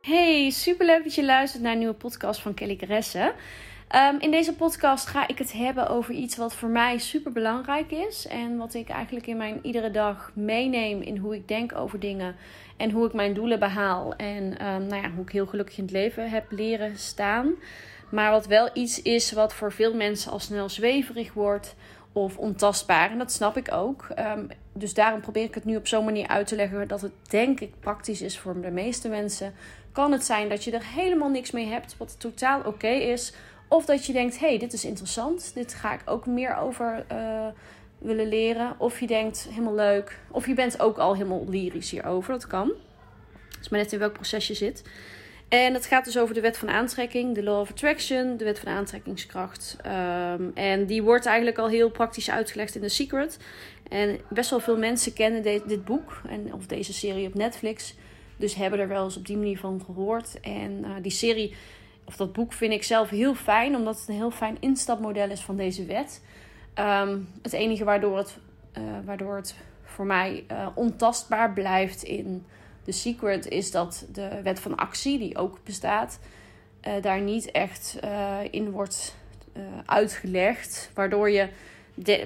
Hey, superleuk dat je luistert naar een nieuwe podcast van Kelly Caresse. Um, in deze podcast ga ik het hebben over iets wat voor mij super belangrijk is. En wat ik eigenlijk in mijn iedere dag meeneem in hoe ik denk over dingen. En hoe ik mijn doelen behaal. En um, nou ja, hoe ik heel gelukkig in het leven heb leren staan. Maar wat wel iets is wat voor veel mensen al snel zweverig wordt of ontastbaar. En dat snap ik ook. Um, dus daarom probeer ik het nu op zo'n manier uit te leggen dat het denk ik praktisch is voor de meeste mensen. Kan het zijn dat je er helemaal niks mee hebt, wat totaal oké is. Of dat je denkt, hey, dit is interessant. Dit ga ik ook meer over uh, willen leren. Of je denkt, helemaal leuk. Of je bent ook al helemaal lyrisch hierover. Dat kan. Het is maar net in welk proces je zit. En het gaat dus over de wet van aantrekking, de law of attraction, de wet van aantrekkingskracht. Um, en die wordt eigenlijk al heel praktisch uitgelegd in The Secret. En best wel veel mensen kennen dit boek en, of deze serie op Netflix. Dus hebben er wel eens op die manier van gehoord. En uh, die serie, of dat boek, vind ik zelf heel fijn, omdat het een heel fijn instapmodel is van deze wet. Um, het enige waardoor het, uh, waardoor het voor mij uh, ontastbaar blijft in The Secret is dat de wet van actie, die ook bestaat, uh, daar niet echt uh, in wordt uh, uitgelegd. Waardoor je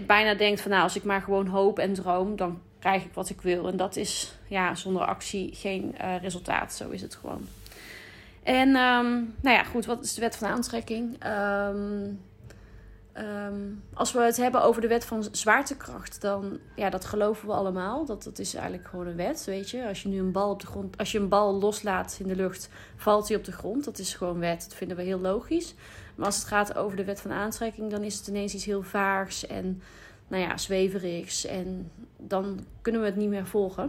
bijna denkt van nou, als ik maar gewoon hoop en droom, dan krijg ik wat ik wil. En dat is ja, zonder actie geen resultaat. Zo is het gewoon. En um, nou ja, goed, wat is de wet van aantrekking? Um, Um, als we het hebben over de wet van zwaartekracht, dan ja, dat geloven we allemaal. Dat, dat is eigenlijk gewoon een wet, weet je. Als je nu een bal op de grond, als je een bal loslaat in de lucht, valt hij op de grond. Dat is gewoon wet. Dat vinden we heel logisch. Maar als het gaat over de wet van aantrekking, dan is het ineens iets heel vaags en nou ja, zweverigs. En dan kunnen we het niet meer volgen.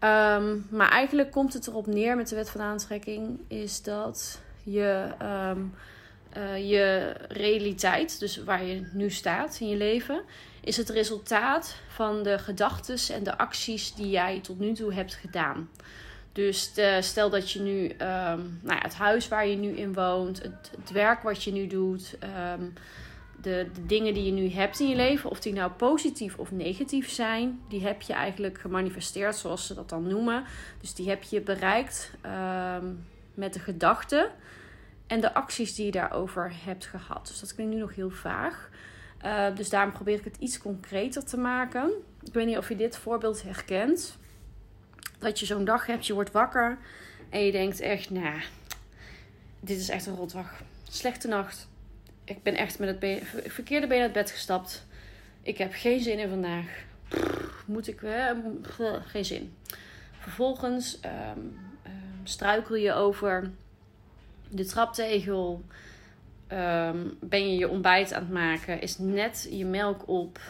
Um, maar eigenlijk komt het erop neer met de wet van aantrekking, is dat je. Um, uh, je realiteit, dus waar je nu staat in je leven, is het resultaat van de gedachten en de acties die jij tot nu toe hebt gedaan. Dus stel dat je nu um, nou ja, het huis waar je nu in woont, het, werk wat je nu doet, um, de, de, dingen die je nu hebt in je leven, of die nou positief of negatief zijn, die heb je eigenlijk gemanifesteerd, zoals ze dat dan noemen. Dus die heb je bereikt um, met de gedachte en de acties die je daarover hebt gehad. Dus dat klinkt nu nog heel vaag. Uh, dus daarom probeer ik het iets concreter te maken. Ik weet niet of je dit voorbeeld herkent. Dat je zo'n dag hebt, je wordt wakker en je denkt echt, nou, dit is echt een rotdag. Slechte nacht. Ik ben echt met het verkeerde been uit bed gestapt. Ik heb geen zin in vandaag. Moet ik weer? Geen zin. Vervolgens um, um, struikel je over de traptegel. Um, ben je je ontbijt aan het maken? Is net je melk op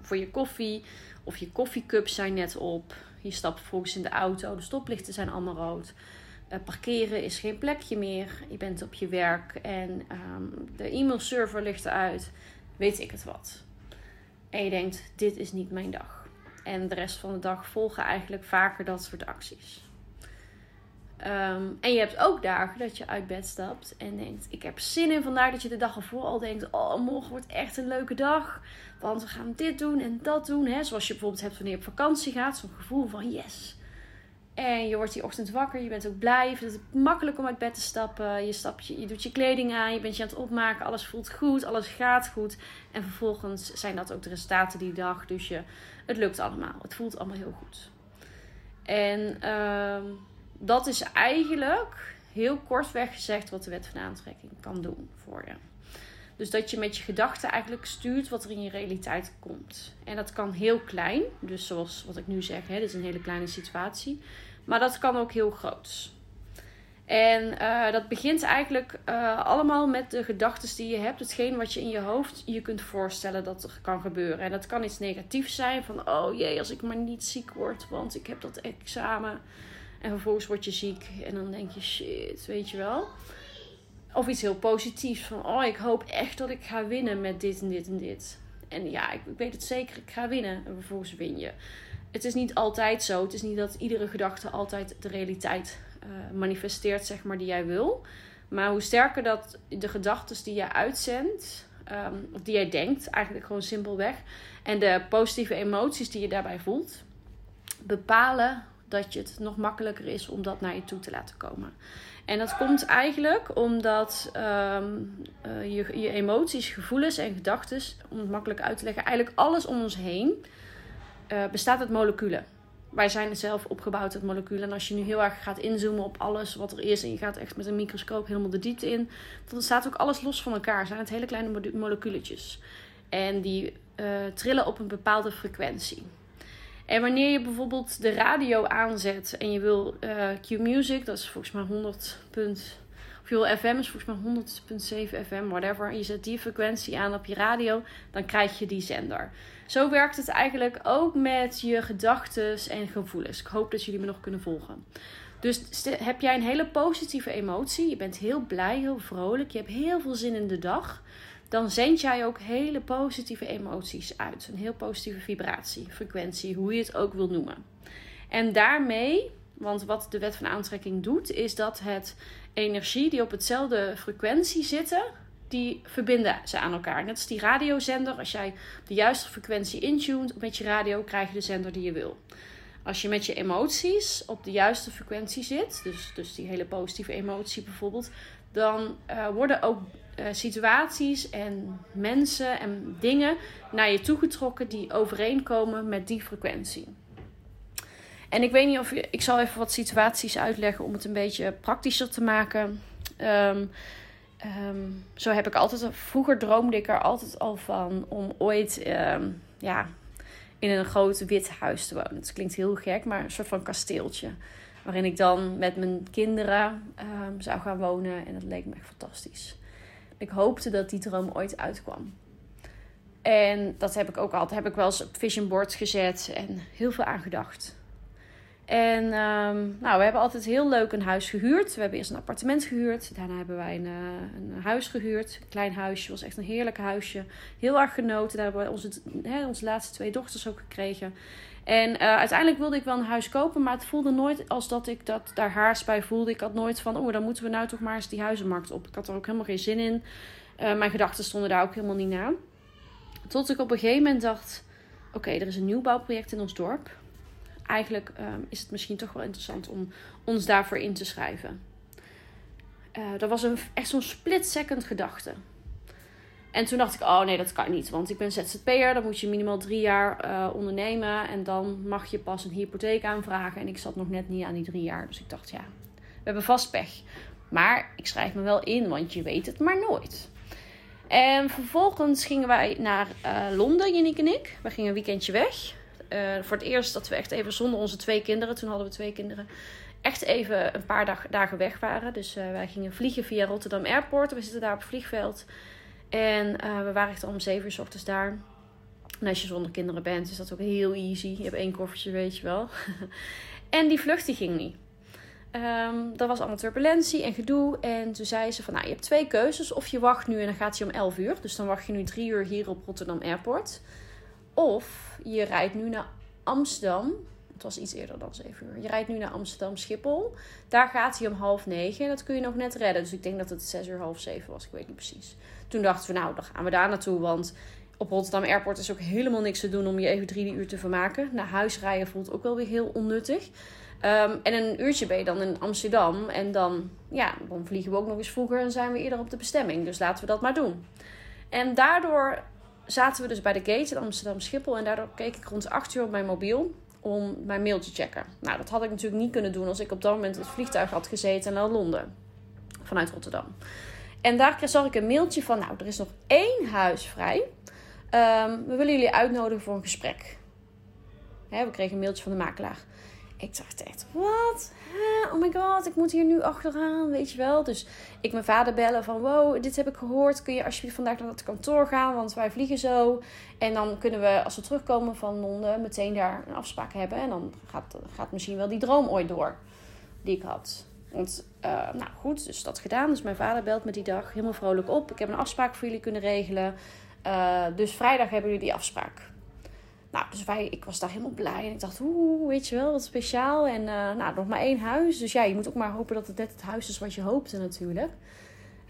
voor je koffie? Of je koffiecups zijn net op? Je stapt vervolgens in de auto. De stoplichten zijn allemaal rood. Uh, parkeren is geen plekje meer. Je bent op je werk en um, de e-mailserver ligt eruit. Weet ik het wat. En je denkt, dit is niet mijn dag. En de rest van de dag volgen eigenlijk vaker dat soort acties. Um, en je hebt ook dagen dat je uit bed stapt en denkt: Ik heb zin in vandaag. Dat je de dag ervoor al denkt: Oh, morgen wordt echt een leuke dag. Want we gaan dit doen en dat doen. Hè? Zoals je bijvoorbeeld hebt wanneer je op vakantie gaat. Zo'n gevoel van yes. En je wordt die ochtend wakker. Je bent ook blij. Je vindt het makkelijk om uit bed te stappen. Je, stapt je, je doet je kleding aan. Je bent je aan het opmaken. Alles voelt goed. Alles gaat goed. En vervolgens zijn dat ook de resultaten die dag. Dus je, het lukt allemaal. Het voelt allemaal heel goed. En. Um, dat is eigenlijk heel kortweg gezegd wat de wet van aantrekking kan doen voor je. Dus dat je met je gedachten eigenlijk stuurt wat er in je realiteit komt. En dat kan heel klein, dus zoals wat ik nu zeg, hè, dit is een hele kleine situatie. Maar dat kan ook heel groot. En uh, dat begint eigenlijk uh, allemaal met de gedachten die je hebt. Hetgeen wat je in je hoofd je kunt voorstellen dat er kan gebeuren. En dat kan iets negatiefs zijn. Van oh jee, als ik maar niet ziek word, want ik heb dat examen. En vervolgens word je ziek en dan denk je shit, weet je wel. of iets heel positiefs. Van, oh, ik hoop echt dat ik ga winnen met dit en dit en dit. En ja, ik, weet het zeker, ik ga winnen. En vervolgens win je. Het is niet altijd zo. Het is niet dat iedere gedachte altijd de realiteit uh, manifesteert, zeg maar, die jij wil. Maar hoe sterker dat de gedachten die jij uitzendt, um, of die jij denkt, eigenlijk gewoon simpelweg, en de positieve emoties die je daarbij voelt, bepalen dat je het nog makkelijker is om dat naar je toe te laten komen. En dat komt eigenlijk omdat um, uh, je, je emoties, gevoelens en gedachten, om het makkelijk uit te leggen, eigenlijk alles om ons heen uh, bestaat uit moleculen. Wij zijn zelf opgebouwd uit moleculen. En als je nu heel erg gaat inzoomen op alles wat er is. En je gaat echt met een microscoop helemaal de diepte in. Dan staat ook alles los van elkaar. Zijn het hele kleine moleculetjes. En die uh, trillen op een bepaalde frequentie. En wanneer je bijvoorbeeld de radio aanzet en je wil uh, Q-Music, dat is volgens mij 100. Of je wil FM is volgens mij 100.7 FM, whatever. En je zet die frequentie aan op je radio, dan krijg je die zender. Zo werkt het eigenlijk ook met je gedachten en gevoelens. Ik hoop dat jullie me nog kunnen volgen. Dus heb jij een hele positieve emotie, je bent heel blij, heel vrolijk, je hebt heel veel zin in de dag, dan zend jij ook hele positieve emoties uit. Een heel positieve vibratie, frequentie, hoe je het ook wil noemen. En daarmee, want wat de wet van aantrekking doet, is dat het energie die op hetzelfde frequentie zitten, die verbinden ze aan elkaar. Net als die radiozender, als jij de juiste frequentie intuned met je radio, krijg je de zender die je wil. Als je met je emoties op de juiste frequentie zit, dus, dus die hele positieve emotie bijvoorbeeld, dan uh, worden ook uh, situaties en mensen en dingen naar je toegetrokken die overeenkomen met die frequentie. En ik weet niet of je, ik zal even wat situaties uitleggen om het een beetje praktischer te maken. Um, um, zo heb ik altijd, vroeger droomde ik er altijd al van om ooit um, ja, in een groot wit huis te wonen. Het klinkt heel gek, maar een soort van kasteeltje. Waarin ik dan met mijn kinderen zou gaan wonen. En dat leek me echt fantastisch. Ik hoopte dat die droom ooit uitkwam. En dat heb ik ook altijd. Heb ik wel eens op vision boards gezet en heel veel aan gedacht. En um, nou, we hebben altijd heel leuk een huis gehuurd. We hebben eerst een appartement gehuurd. Daarna hebben wij een, uh, een huis gehuurd. Een klein huisje. was echt een heerlijk huisje. Heel erg genoten. Daar hebben we onze, onze laatste twee dochters ook gekregen. En uh, uiteindelijk wilde ik wel een huis kopen. Maar het voelde nooit als dat ik dat daar haars bij voelde. Ik had nooit van, oh, dan moeten we nou toch maar eens die huizenmarkt op. Ik had er ook helemaal geen zin in. Uh, mijn gedachten stonden daar ook helemaal niet na. Tot ik op een gegeven moment dacht... Oké, er is een nieuwbouwproject in ons dorp eigenlijk um, is het misschien toch wel interessant om ons daarvoor in te schrijven. Uh, dat was een, echt zo'n split second gedachte. En toen dacht ik, oh nee, dat kan niet. Want ik ben ZZP'er, dan moet je minimaal drie jaar uh, ondernemen. En dan mag je pas een hypotheek aanvragen. En ik zat nog net niet aan die drie jaar. Dus ik dacht, ja, we hebben vast pech. Maar ik schrijf me wel in, want je weet het maar nooit. En vervolgens gingen wij naar uh, Londen, Jannik en ik. We gingen een weekendje weg. Uh, voor het eerst dat we echt even zonder onze twee kinderen, toen hadden we twee kinderen, echt even een paar dag, dagen weg waren. Dus wij gingen vliegen via Rotterdam Airport. We zitten daar op het vliegveld. En uh, we waren echt om zeven uur s ochtends daar. En als je zonder kinderen bent, is dat ook heel easy. Je hebt één koffertje, weet je wel. en die vlucht die ging niet. Um, er was allemaal turbulentie en gedoe. En toen zei ze van, nou, je hebt twee keuzes. Of je wacht nu en dan gaat hij om 11 uur. Dus dan wacht je nu drie uur hier op Rotterdam Airport. Of je rijdt nu naar Amsterdam. Het was iets eerder dan 7 uur. Je rijdt nu naar Amsterdam Schiphol. Daar gaat hij om half negen. En dat kun je nog net redden. Dus ik denk dat het 6 uur, half 7 was. Ik weet niet precies. Toen dachten we, nou, dan gaan we daar naartoe. Want op Rotterdam Airport is ook helemaal niks te doen om je even drie uur te vermaken. Naar huis rijden voelt ook wel weer heel onnuttig. Um, en een uurtje ben je dan in Amsterdam. En dan, ja, dan vliegen we ook nog eens vroeger en zijn we eerder op de bestemming. Dus laten we dat maar doen. En daardoor zaten we dus bij de gate in Amsterdam Schiphol. En daardoor keek ik rond 8 uur op mijn mobiel om mijn mail te checken. Nou, dat had ik natuurlijk niet kunnen doen als ik op dat moment het vliegtuig had gezeten naar Londen. Vanuit Rotterdam. En daar zag ik een mailtje van, nou, er is nog één huis vrij. Um, we willen jullie uitnodigen voor een gesprek. Hè, we kregen een mailtje van de makelaar. Ik dacht echt, wat? Oh my god, ik moet hier nu achteraan, weet je wel. Dus ik mijn vader bellen van, wow, dit heb ik gehoord. Kun je alsjeblieft vandaag naar het kantoor gaan, want wij vliegen zo. En dan kunnen we, als we terugkomen van Londen, meteen daar een afspraak hebben. En dan gaat, gaat misschien wel die droom ooit door, die ik had. Want, nou goed, dus dat gedaan. Dus mijn vader belt me die dag helemaal vrolijk op. Ik heb een afspraak voor jullie kunnen regelen. dus vrijdag hebben jullie die afspraak. Nou, dus wij, ik was daar helemaal blij. En ik dacht, oeh, weet je wel, wat speciaal. En uh, nou, nog maar één huis. Dus ja, je moet ook maar hopen dat het net het huis is wat je hoopte natuurlijk.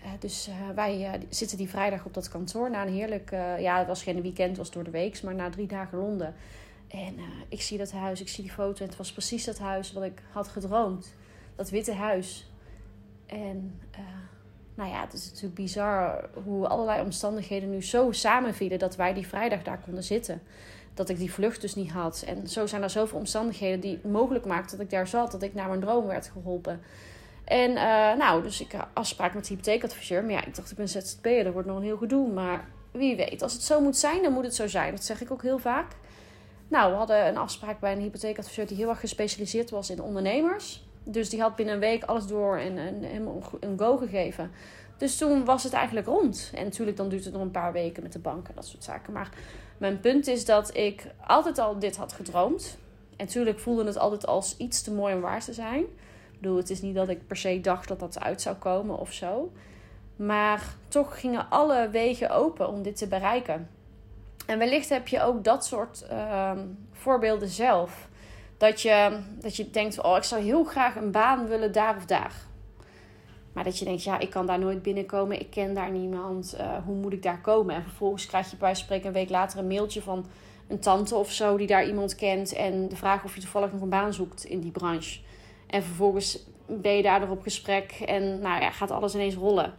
Uh, dus uh, wij zitten die vrijdag op dat kantoor. Na een heerlijk, ja, het was geen weekend, het was door de week. Maar na drie dagen Londen. En ik zie dat huis, ik zie die foto. En het was precies dat huis wat ik had gedroomd. Dat witte huis. En nou ja, het is natuurlijk bizar hoe allerlei omstandigheden nu zo samenvielen... dat wij die vrijdag daar konden zitten dat ik die vlucht dus niet had. En zo zijn er zoveel omstandigheden die mogelijk maakten dat ik daar zat, dat ik naar mijn droom werd geholpen. En uh, nou, dus ik afspraak met de hypotheekadviseur. Maar ja, ik dacht, ik ben ZZP'er, dat wordt nog een heel gedoe. Maar wie weet, als het zo moet zijn, dan moet het zo zijn. Dat zeg ik ook heel vaak. Nou, we hadden een afspraak bij een hypotheekadviseur die heel erg gespecialiseerd was in ondernemers. Dus die had binnen een week alles door en, en helemaal een go gegeven. Dus toen was het eigenlijk rond. En natuurlijk, dan duurt het nog een paar weken met de banken, dat soort zaken. Maar mijn punt is dat ik altijd al dit had gedroomd. En natuurlijk voelde het altijd als iets te mooi om waar te zijn. Ik bedoel, het is niet dat ik per se dacht dat dat uit zou komen of zo. Maar toch gingen alle wegen open om dit te bereiken. En wellicht heb je ook dat soort uh, voorbeelden zelf. Dat je, dat je denkt, oh, ik zou heel graag een baan willen daar of daar. Maar dat je denkt, ja, ik kan daar nooit binnenkomen. Ik ken daar niemand. Uh, hoe moet ik daar komen? En vervolgens krijg je bij spreken een week later een mailtje van een tante of zo die daar iemand kent. En de vraag of je toevallig nog een baan zoekt in die branche. En vervolgens ben je daar op gesprek en nou ja, gaat alles ineens rollen.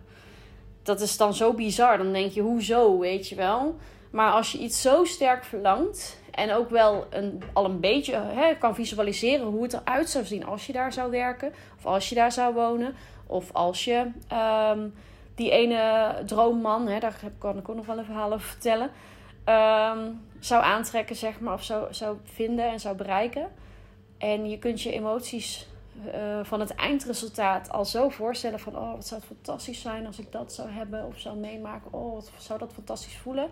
Dat is dan zo bizar. Dan denk je, hoezo, weet je wel. Maar als je iets zo sterk verlangt en ook wel een, al een beetje hè, kan visualiseren hoe het eruit zou zien als je daar zou werken of als je daar zou wonen of als je ehm, die ene droomman, hè, daar kan ik ook nog wel een verhaal over vertellen, ehm, zou aantrekken, zeg maar, of zou, zou vinden en zou bereiken. En je kunt je emoties uh, van het eindresultaat al zo voorstellen van, oh, wat zou het fantastisch zijn als ik dat zou hebben of zou meemaken. Oh, wat zou dat fantastisch voelen.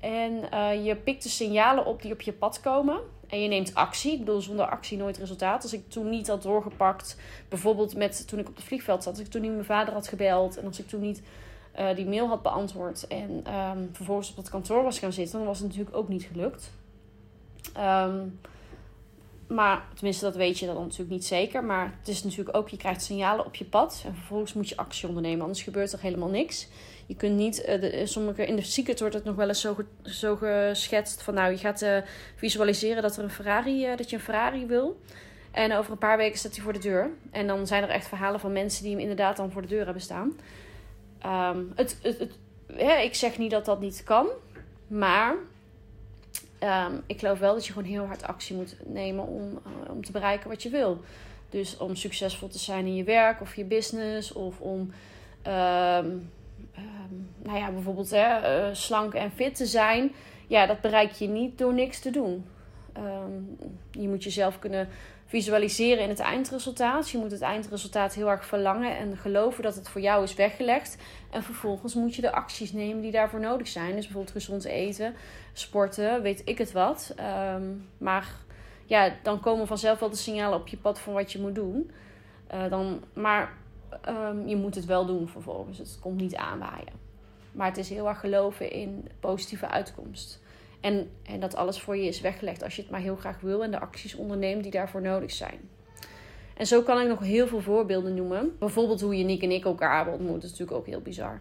En uh, je pikt de signalen op die op je pad komen. En je neemt actie. Ik bedoel, zonder actie nooit resultaat. Als ik toen niet had doorgepakt, bijvoorbeeld met toen ik op het vliegveld zat, als ik toen niet mijn vader had gebeld en als ik toen niet uh, die mail had beantwoord en um, vervolgens op het kantoor was gaan zitten, dan was het natuurlijk ook niet gelukt. Um, maar tenminste, dat weet je dan natuurlijk niet zeker. Maar het is natuurlijk ook, je krijgt signalen op je pad. En vervolgens moet je actie ondernemen, anders gebeurt er helemaal niks. Je kunt niet, uh, de, sommige, in de secret wordt het nog wel eens zo, zo geschetst van nou, je gaat uh, visualiseren dat, er een Ferrari, dat je een Ferrari wil. En over een paar weken staat hij voor de deur. En dan zijn er echt verhalen van mensen die hem inderdaad dan voor de deur hebben staan. Het, het, het, ik zeg niet dat dat niet kan, maar um, ik geloof wel dat je gewoon heel hard actie moet nemen om, om te bereiken wat je wil. Dus om succesvol te zijn in je werk of je business of om um, um, nou ja, bijvoorbeeld hè, uh, slank en fit te zijn, ja, dat bereik je niet door niks te doen. Je moet jezelf kunnen visualiseren in het eindresultaat. Je moet het eindresultaat heel erg verlangen en geloven dat het voor jou is weggelegd. En vervolgens moet je de acties nemen die daarvoor nodig zijn. Dus bijvoorbeeld gezond eten, sporten, weet ik het wat. Um, maar ja, dan komen vanzelf wel de signalen op je pad van wat je moet doen. Uh, dan, maar um, je moet het wel doen vervolgens. Het komt niet aanwaaien. Maar het is heel erg geloven in positieve uitkomst. En, en dat alles voor je is weggelegd als je het maar heel graag wil en de acties onderneemt die daarvoor nodig zijn. En zo kan ik nog heel veel voorbeelden noemen. Bijvoorbeeld hoe je Nick en ik elkaar hebben ontmoet. Dat is natuurlijk ook heel bizar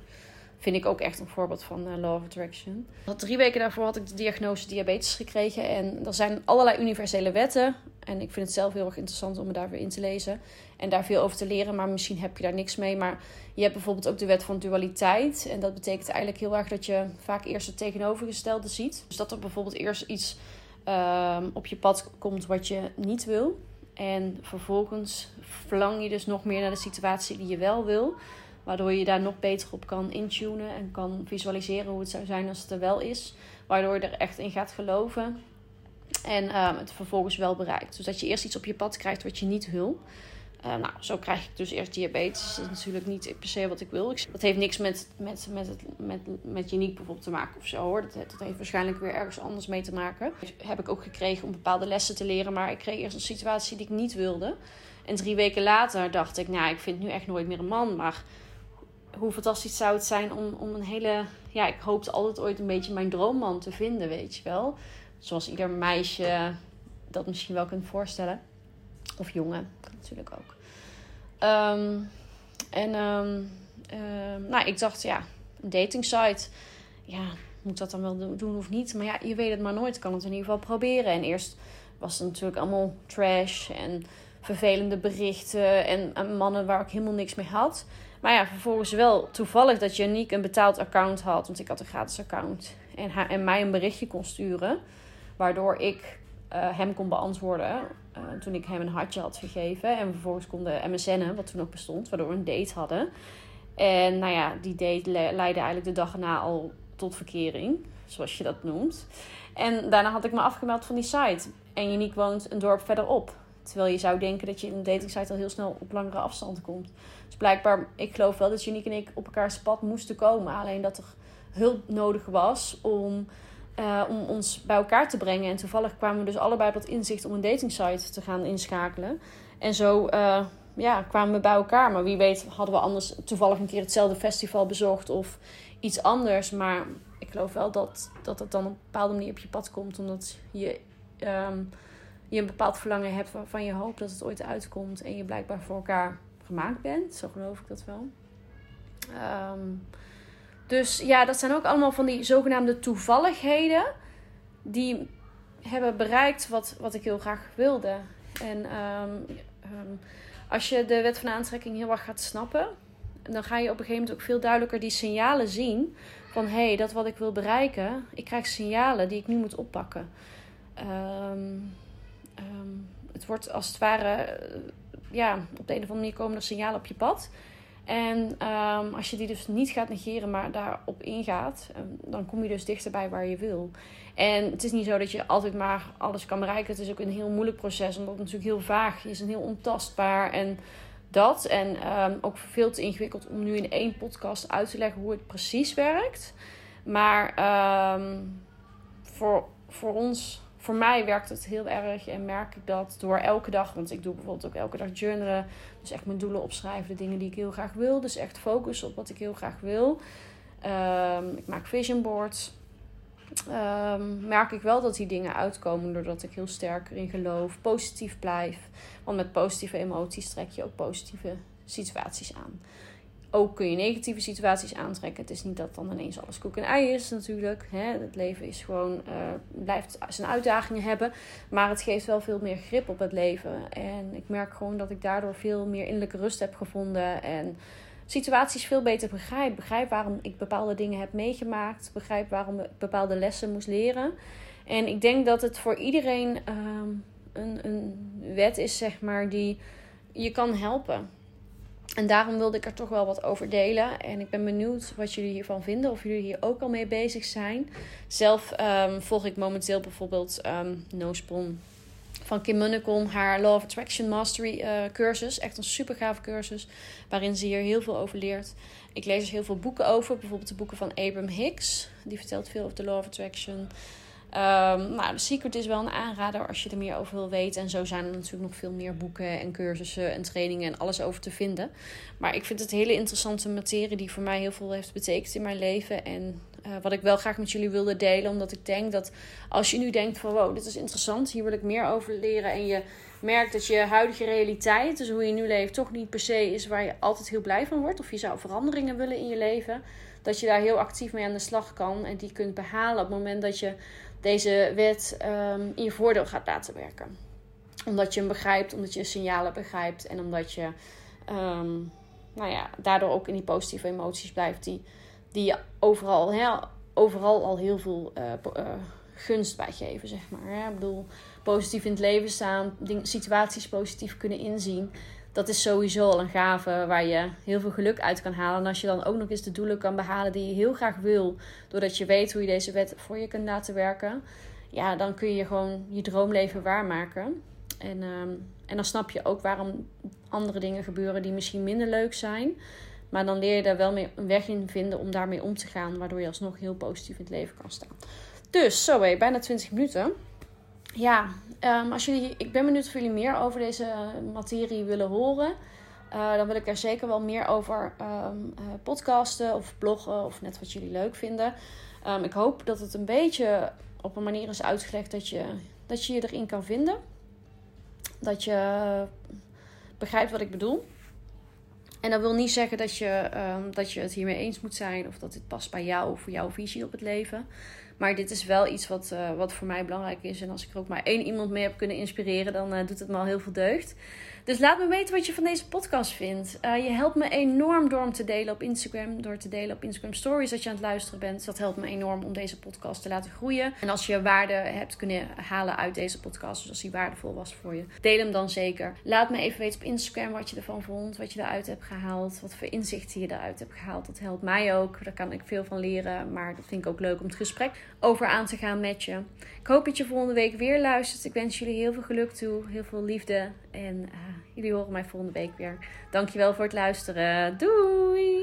vind ik ook echt een voorbeeld van uh, Law of Attraction. Drie weken daarvoor had ik de diagnose diabetes gekregen. En er zijn allerlei universele wetten. En ik vind het zelf heel erg interessant om me daarvoor in te lezen. En daar veel over te leren. Maar misschien heb je daar niks mee. Maar je hebt bijvoorbeeld ook de wet van dualiteit. En dat betekent eigenlijk heel erg dat je vaak eerst het tegenovergestelde ziet. Dus dat er bijvoorbeeld eerst iets uh, op je pad komt wat je niet wil. En vervolgens verlang je dus nog meer naar de situatie die je wel wil. Waardoor je daar nog beter op kan intunen en kan visualiseren hoe het zou zijn als het er wel is. Waardoor je er echt in gaat geloven. En um, het vervolgens wel bereikt. Dus dat je eerst iets op je pad krijgt wat je niet wil. Uh, nou, zo krijg ik dus eerst diabetes. Dat is natuurlijk niet per se wat ik wil. Dat heeft niks met, met, met, het, met, met niet bijvoorbeeld te maken of zo hoor. Dat, dat heeft waarschijnlijk weer ergens anders mee te maken. Dat heb ik ook gekregen om bepaalde lessen te leren. Maar ik kreeg eerst een situatie die ik niet wilde. En drie weken later dacht ik, nou, ik vind nu echt nooit meer een man. Maar hoe fantastisch zou het zijn om, om een hele... Ja, ik hoopte altijd ooit een beetje mijn droomman te vinden, weet je wel. Zoals ieder meisje dat misschien wel kunt voorstellen. Of jongen, natuurlijk ook. Ehm, en um, nou, ik dacht, ja, een dating site. Ja, moet dat dan wel doen of niet? Maar ja, je weet het maar nooit. Ik kan het in ieder geval proberen. En eerst was het natuurlijk allemaal trash en vervelende berichten en, mannen waar ik helemaal niks mee had. Maar ja, vervolgens wel toevallig dat Janiek een betaald account had, want ik had een gratis account. En, haar, en mij een berichtje kon sturen, waardoor ik uh, hem kon beantwoorden uh, toen ik hem een hartje had gegeven. En vervolgens konden MSN'en, wat toen nog bestond, waardoor we een date hadden. En nou ja, die date leidde eigenlijk de dag erna al tot verkering, zoals je dat noemt. En daarna had ik me afgemeld van die site. En Uniek woont een dorp verderop. Terwijl je zou denken dat je in een datingsite al heel snel op langere afstand komt. Dus blijkbaar, ik geloof wel dat Uniek en ik op elkaars pad moesten komen. Alleen dat er hulp nodig was om, uh, om ons bij elkaar te brengen. En toevallig kwamen we dus allebei op dat inzicht om een datingsite te gaan inschakelen. En zo uh, ja, kwamen we bij elkaar. Maar wie weet hadden we anders toevallig een keer hetzelfde festival bezocht of iets anders. Maar ik geloof wel dat, dat het dan op een bepaalde manier op je pad komt. Omdat je, um, je een bepaald verlangen hebt waarvan je hoopt dat het ooit uitkomt. En je blijkbaar voor elkaar gemaakt bent. Zo geloof ik dat wel. Um, dus ja, dat zijn ook allemaal van die zogenaamde toevalligheden. Die hebben bereikt wat, wat ik heel graag wilde. En um, als je de wet van aantrekking heel erg gaat snappen, dan ga je op een gegeven moment ook veel duidelijker die signalen zien. Van hé, hey, dat wat ik wil bereiken, ik krijg signalen die ik nu moet oppakken. Um, het wordt als het ware, eh, ja, op de een of andere manier komen er signalen op je pad. En um, als je die dus niet gaat negeren, maar daarop ingaat, dan kom je dus dichterbij waar je wil. En het is niet zo dat je altijd maar alles kan bereiken. Het is ook een heel moeilijk proces, omdat het natuurlijk heel vaag is en heel ontastbaar. En dat. En um, ook veel te ingewikkeld om nu in één podcast uit te leggen hoe het precies werkt. Maar voor, voor ons, voor mij werkt het heel erg. En merk ik dat door elke dag, want ik doe bijvoorbeeld ook elke dag journalen. Dus echt mijn doelen opschrijven, de dingen die ik heel graag wil. Dus echt focussen op wat ik heel graag wil. Um, ik maak vision boards. Um, merk ik wel dat die dingen uitkomen doordat ik heel sterk erin geloof, positief blijf. Want met positieve emoties trek je ook positieve situaties aan. Ook kun je negatieve situaties aantrekken. Het is niet dat dan ineens alles koek en ei is natuurlijk. Hè. Het leven is gewoon, uh, blijft zijn uitdagingen hebben. Maar het geeft wel veel meer grip op het leven. En ik merk gewoon dat ik daardoor veel meer innerlijke rust heb gevonden. En situaties veel beter begrijp. Begrijp waarom ik bepaalde dingen heb meegemaakt. Begrijp waarom ik bepaalde lessen moest leren. En ik denk dat het voor iedereen um, een, een wet is, zeg maar, die je kan helpen. En daarom wilde ik er toch wel wat over delen. En ik ben benieuwd wat jullie hiervan vinden. Of jullie hier ook al mee bezig zijn. Zelf um, volg ik momenteel bijvoorbeeld um, No Spon van Kim Munnekom, haar Law of Attraction Mastery uh, cursus. Echt een super cursus, waarin ze hier heel veel over leert. Ik lees er heel veel boeken over, bijvoorbeeld de boeken van Abraham Hicks. Die vertelt veel over de Law of Attraction. Um, nou, The Secret is wel een aanrader als je er meer over wil weten. En zo zijn er natuurlijk nog veel meer boeken en cursussen en trainingen en alles over te vinden. Maar ik vind het een hele interessante materie die voor mij heel veel heeft betekend in mijn leven. En uh, wat ik wel graag met jullie wilde delen. Omdat ik denk dat als je nu denkt van wow, dit is interessant, hier wil ik meer over leren. En je merkt dat je huidige realiteit, dus hoe je nu leeft, toch niet per se is waar je altijd heel blij van wordt. Of je zou veranderingen willen in je leven. Dat je daar heel actief mee aan de slag kan en die kunt behalen op het moment dat je deze wet um, in je voordeel gaat laten werken. Omdat je hem begrijpt, omdat je signalen begrijpt en omdat je um, nou ja, daardoor ook in die positieve emoties blijft die die je overal, hè, overal al heel veel uh, uh, gunst bij geven, zeg maar. Ik bedoel, positief in het leven staan, situaties positief kunnen inzien. Dat is sowieso al een gave waar je heel veel geluk uit kan halen. En als je dan ook nog eens de doelen kan behalen die je heel graag wil, doordat je weet hoe je deze wet voor je kunt laten werken, ja, dan kun je gewoon je droomleven waarmaken. En, um, en dan snap je ook waarom andere dingen gebeuren die misschien minder leuk zijn. Maar dan leer je daar wel mee een weg in vinden om daarmee om te gaan. Waardoor je alsnog heel positief in het leven kan staan. Dus, zo hé, bijna 20 minuten. Ja, ehm, als jullie, ik ben benieuwd of jullie meer over deze materie willen horen. Uh, dan wil ik er zeker wel meer over um, uh, podcasten of bloggen of net wat jullie leuk vinden. Um, ik hoop dat het een beetje op een manier is uitgelegd dat je, dat je je erin kan vinden. Dat je begrijpt wat ik bedoel. En dat wil niet zeggen dat je, dat je het hiermee eens moet zijn of dat dit past bij jou of voor jouw visie op het leven. Maar dit is wel iets wat, uh, wat voor mij belangrijk is. En als ik er ook maar één iemand mee heb kunnen inspireren, dan uh, doet het me al heel veel deugd. Dus laat me weten wat je van deze podcast vindt. Uh, je helpt me enorm door hem te delen op Instagram. Door te delen op Instagram Stories dat je aan het luisteren bent. Dat helpt me enorm om deze podcast te laten groeien. En als je waarde hebt kunnen halen uit deze podcast, dus als die waardevol was voor je, deel hem dan zeker. Laat me even weten op Instagram wat je ervan vond, wat je eruit hebt gehaald, wat voor inzichten je eruit hebt gehaald. Dat helpt mij ook. Daar kan ik veel van leren. Maar dat vind ik ook leuk om het gesprek over aan te gaan met je. Ik hoop dat je volgende week weer luistert. Ik wens jullie heel veel geluk toe, heel veel liefde en uh, jullie horen mij volgende week weer. Dankjewel voor het luisteren. Doei!